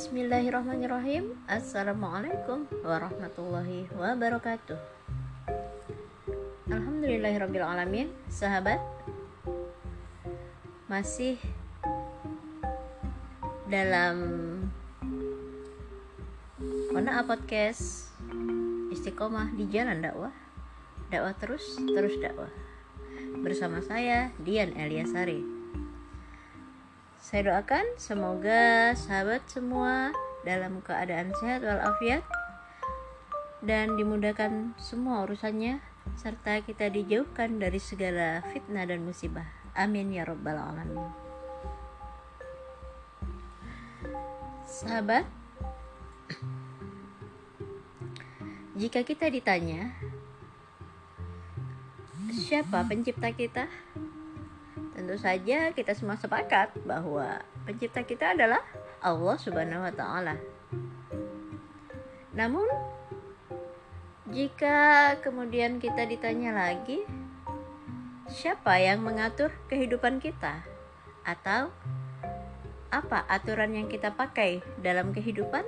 Bismillahirrahmanirrahim. Assalamualaikum warahmatullahi wabarakatuh. Alhamdulillahirrabbilalamin. Sahabat Masih Dalam Mana podcast. Istiqomah di jalan dakwah. Dakwah terus, terus dakwah. Bersama saya Dian Eliasari saya doakan semoga sahabat semua dalam keadaan sehat walafiat dan dimudahkan semua urusannya serta kita dijauhkan dari segala fitnah dan musibah. Amin ya rabbal alamin. Sahabat, jika kita ditanya siapa pencipta kita? Tentu saja kita semua sepakat bahwa pencipta kita adalah Allah Subhanahu wa taala. Namun jika kemudian kita ditanya lagi, siapa yang mengatur kehidupan kita? Atau apa aturan yang kita pakai dalam kehidupan?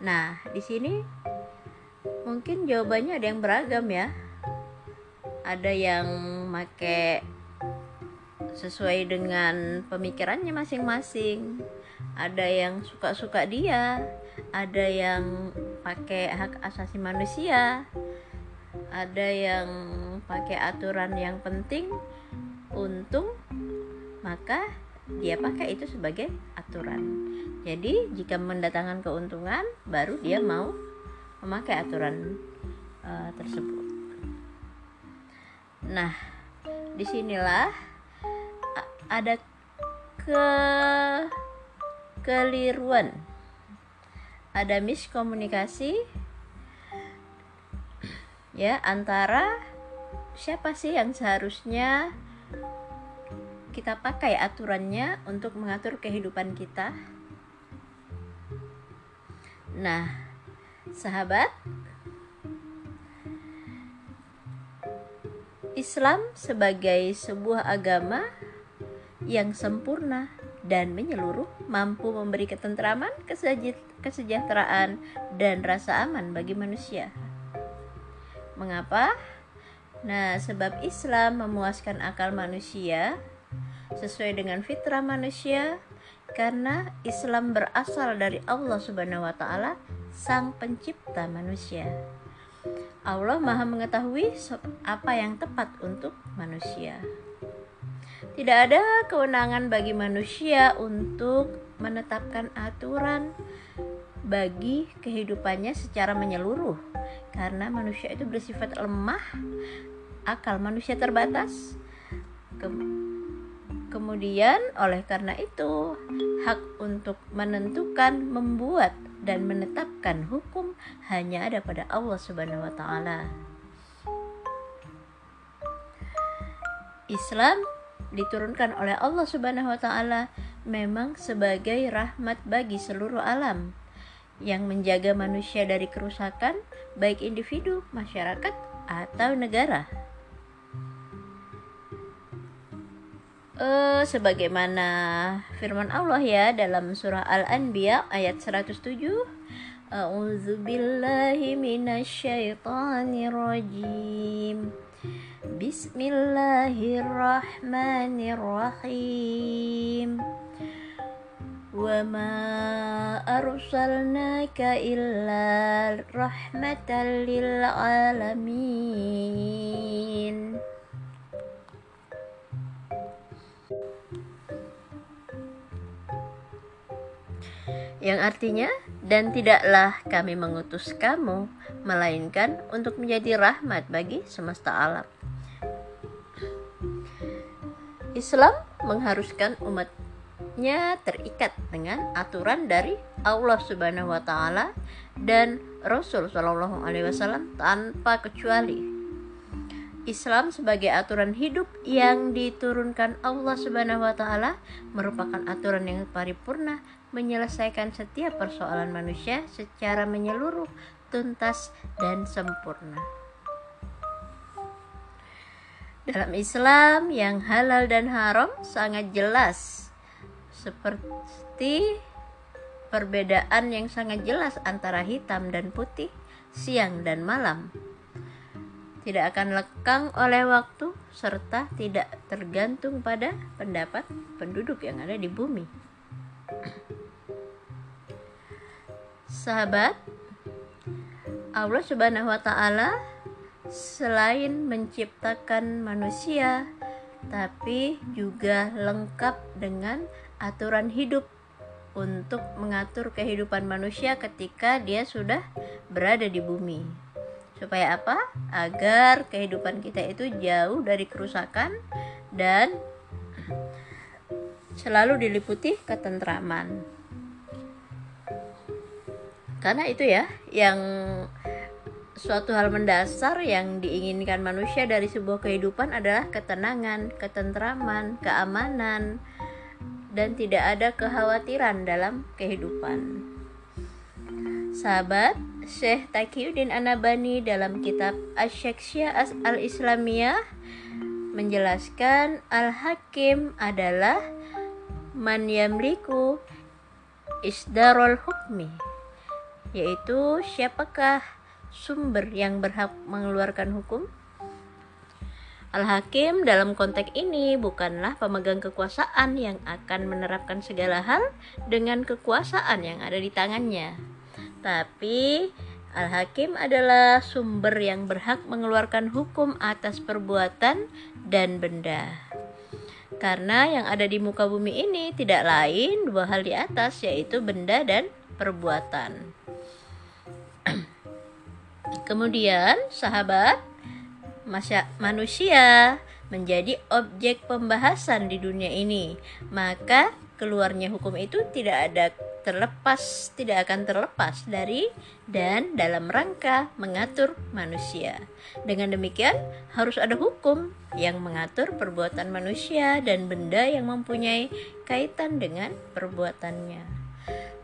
Nah, di sini mungkin jawabannya ada yang beragam ya. Ada yang make sesuai dengan pemikirannya masing-masing. Ada yang suka-suka dia, ada yang pakai hak asasi manusia, ada yang pakai aturan yang penting untung, maka dia pakai itu sebagai aturan. Jadi jika mendatangkan keuntungan, baru dia mau memakai aturan uh, tersebut. Nah, di sinilah ada ke keliruan. Ada miskomunikasi ya antara siapa sih yang seharusnya kita pakai aturannya untuk mengatur kehidupan kita? Nah sahabat Islam sebagai sebuah agama yang sempurna dan menyeluruh mampu memberi ketentraman, kesejahteraan, dan rasa aman bagi manusia. Mengapa? Nah, sebab Islam memuaskan akal manusia sesuai dengan fitrah manusia karena Islam berasal dari Allah Subhanahu wa taala, Sang Pencipta manusia. Allah Maha mengetahui apa yang tepat untuk manusia. Tidak ada kewenangan bagi manusia untuk menetapkan aturan bagi kehidupannya secara menyeluruh. Karena manusia itu bersifat lemah akal manusia terbatas. Ke kemudian oleh karena itu hak untuk menentukan membuat dan menetapkan hukum hanya ada pada Allah Subhanahu wa taala. Islam diturunkan oleh Allah Subhanahu wa taala memang sebagai rahmat bagi seluruh alam yang menjaga manusia dari kerusakan baik individu, masyarakat atau negara. Uh, sebagaimana firman Allah ya dalam surah Al-Anbiya ayat 107 A'udzu billahi minasyaitonir rajim Bismillahirrahmanirrahim Wa ma arsalnaka illa rahmatan lil alamin yang artinya dan tidaklah kami mengutus kamu melainkan untuk menjadi rahmat bagi semesta alam. Islam mengharuskan umatnya terikat dengan aturan dari Allah Subhanahu wa taala dan Rasul Shallallahu alaihi wasallam tanpa kecuali. Islam sebagai aturan hidup yang diturunkan Allah Subhanahu wa taala merupakan aturan yang paripurna menyelesaikan setiap persoalan manusia secara menyeluruh, tuntas dan sempurna. Dalam Islam yang halal dan haram sangat jelas seperti perbedaan yang sangat jelas antara hitam dan putih, siang dan malam. Tidak akan lekang oleh waktu serta tidak tergantung pada pendapat penduduk yang ada di bumi. Sahabat, Allah Subhanahu wa taala selain menciptakan manusia tapi juga lengkap dengan aturan hidup untuk mengatur kehidupan manusia ketika dia sudah berada di bumi. Supaya apa? Agar kehidupan kita itu jauh dari kerusakan dan selalu diliputi ketentraman. Karena itu ya yang suatu hal mendasar yang diinginkan manusia dari sebuah kehidupan adalah ketenangan, ketentraman, keamanan, dan tidak ada kekhawatiran dalam kehidupan. Sahabat, Syekh Taqiyuddin Anabani dalam kitab Asy-Syakhsiyah Al-Islamiyah menjelaskan Al-Hakim adalah man yamliku isdarul hukmi yaitu siapakah sumber yang berhak mengeluarkan hukum Al-Hakim dalam konteks ini bukanlah pemegang kekuasaan yang akan menerapkan segala hal dengan kekuasaan yang ada di tangannya. Tapi Al-Hakim adalah sumber yang berhak mengeluarkan hukum atas perbuatan dan benda. Karena yang ada di muka bumi ini tidak lain dua hal di atas yaitu benda dan perbuatan. Kemudian, sahabat, manusia menjadi objek pembahasan di dunia ini, maka keluarnya hukum itu tidak ada terlepas, tidak akan terlepas dari dan dalam rangka mengatur manusia. Dengan demikian, harus ada hukum yang mengatur perbuatan manusia dan benda yang mempunyai kaitan dengan perbuatannya.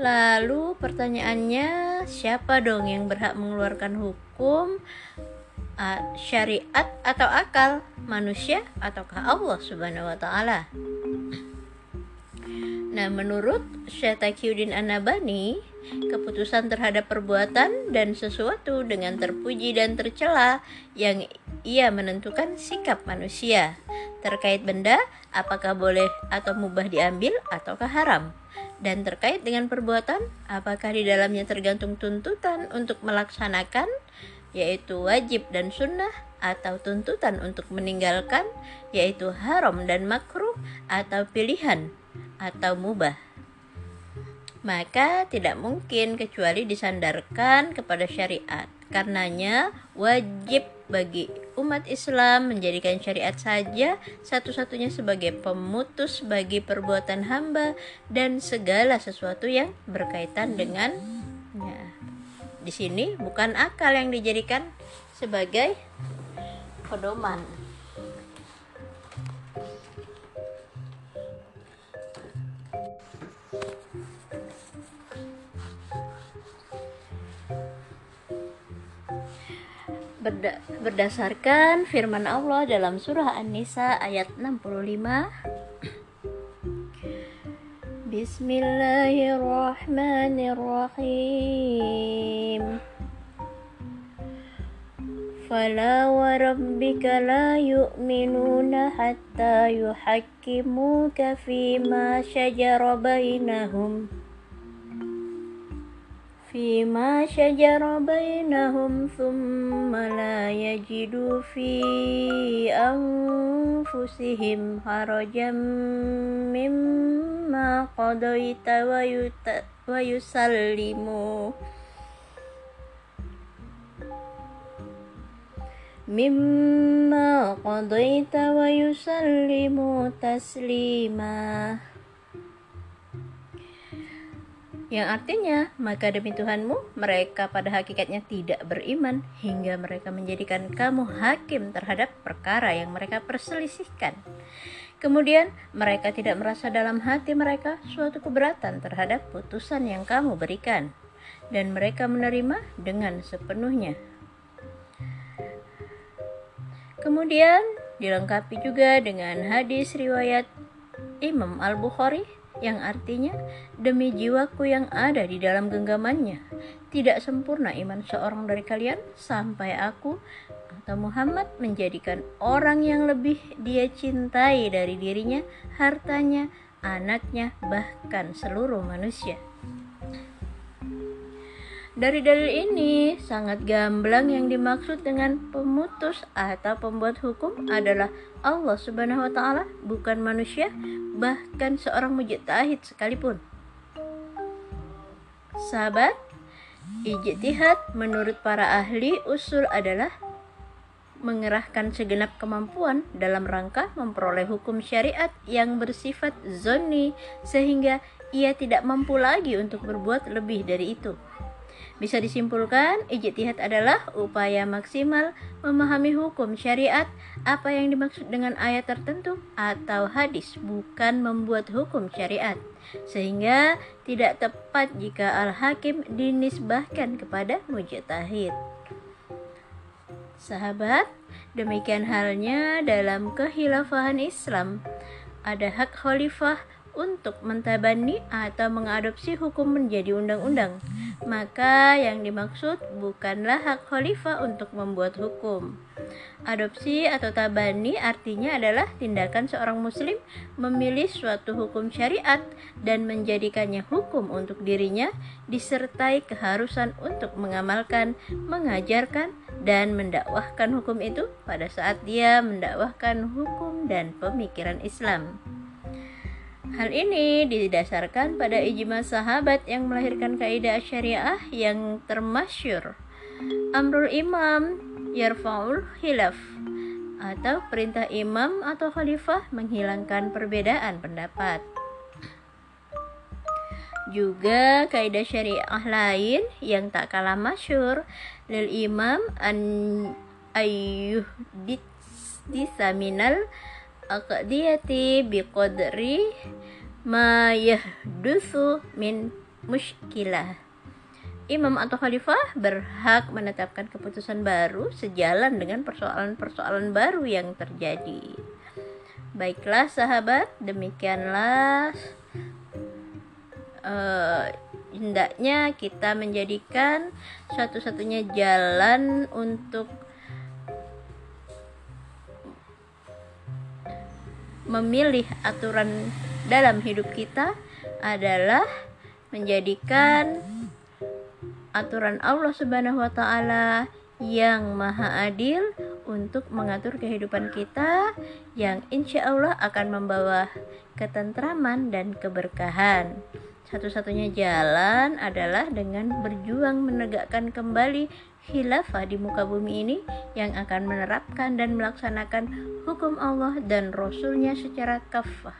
Lalu pertanyaannya, siapa dong yang berhak mengeluarkan hukum? syariat atau akal manusia ataukah Allah Subhanahu wa taala. Nah, menurut Syekh Taqiyuddin An-Nabani, keputusan terhadap perbuatan dan sesuatu dengan terpuji dan tercela yang ia menentukan sikap manusia terkait benda apakah boleh atau mubah diambil ataukah haram dan terkait dengan perbuatan apakah di dalamnya tergantung tuntutan untuk melaksanakan yaitu wajib dan sunnah atau tuntutan untuk meninggalkan yaitu haram dan makruh atau pilihan atau mubah? Maka tidak mungkin kecuali disandarkan kepada syariat. Karenanya wajib bagi umat Islam menjadikan syariat saja satu-satunya sebagai pemutus bagi perbuatan hamba dan segala sesuatu yang berkaitan dengan di sini bukan akal yang dijadikan sebagai pedoman. Berda berdasarkan firman Allah dalam surah An-Nisa ayat 65 بسم الله الرحمن الرحيم فلا وربك لا يؤمنون حتى يحكموك فيما شجر بينهم فيما شجر بينهم ثم لا يجدوا في أنفسهم حرجا مما قضيت ويسلموا مما قضيت ويسلموا تسليما yang artinya maka demi Tuhanmu mereka pada hakikatnya tidak beriman hingga mereka menjadikan kamu hakim terhadap perkara yang mereka perselisihkan. Kemudian mereka tidak merasa dalam hati mereka suatu keberatan terhadap putusan yang kamu berikan dan mereka menerima dengan sepenuhnya. Kemudian dilengkapi juga dengan hadis riwayat Imam Al-Bukhari yang artinya demi jiwaku yang ada di dalam genggamannya tidak sempurna iman seorang dari kalian sampai aku atau Muhammad menjadikan orang yang lebih dia cintai dari dirinya, hartanya, anaknya, bahkan seluruh manusia. Dari dalil ini, sangat gamblang yang dimaksud dengan pemutus atau pembuat hukum adalah Allah Subhanahu wa taala, bukan manusia, bahkan seorang mujtahid sekalipun. Sahabat, ijtihad menurut para ahli usul adalah mengerahkan segenap kemampuan dalam rangka memperoleh hukum syariat yang bersifat zoni sehingga ia tidak mampu lagi untuk berbuat lebih dari itu. Bisa disimpulkan, ijtihad adalah upaya maksimal memahami hukum syariat, apa yang dimaksud dengan ayat tertentu atau hadis, bukan membuat hukum syariat. Sehingga tidak tepat jika al-hakim dinisbahkan kepada mujtahid. Sahabat, demikian halnya dalam kehilafahan Islam. Ada hak khalifah untuk mentabani atau mengadopsi hukum menjadi undang-undang maka yang dimaksud bukanlah hak khalifah untuk membuat hukum. Adopsi atau tabani artinya adalah tindakan seorang muslim memilih suatu hukum syariat dan menjadikannya hukum untuk dirinya disertai keharusan untuk mengamalkan, mengajarkan, dan mendakwahkan hukum itu pada saat dia mendakwahkan hukum dan pemikiran Islam. Hal ini didasarkan pada ijma sahabat yang melahirkan kaidah syariah yang termasyur. Amrul imam yarfa'ul khilaf atau perintah imam atau khalifah menghilangkan perbedaan pendapat. Juga kaidah syariah lain yang tak kalah masyur lil imam an ayyuh disaminal aqdiyati biqadri ma yahdusu min muskilah Imam atau khalifah berhak menetapkan keputusan baru sejalan dengan persoalan-persoalan baru yang terjadi. Baiklah sahabat, demikianlah uh, kita menjadikan satu-satunya jalan untuk memilih aturan dalam hidup kita adalah menjadikan aturan Allah Subhanahu wa taala yang maha adil untuk mengatur kehidupan kita yang insya Allah akan membawa ketentraman dan keberkahan. Satu-satunya jalan adalah dengan berjuang menegakkan kembali khilafah di muka bumi ini yang akan menerapkan dan melaksanakan hukum Allah dan Rasulnya secara kafah.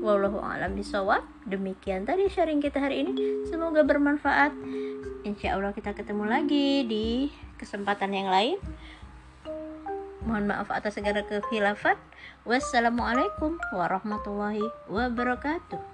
Wallahu a'lam bisawab. Demikian tadi sharing kita hari ini. Semoga bermanfaat. Insya Allah kita ketemu lagi di kesempatan yang lain. Mohon maaf atas segala kekhilafan. Wassalamualaikum warahmatullahi wabarakatuh.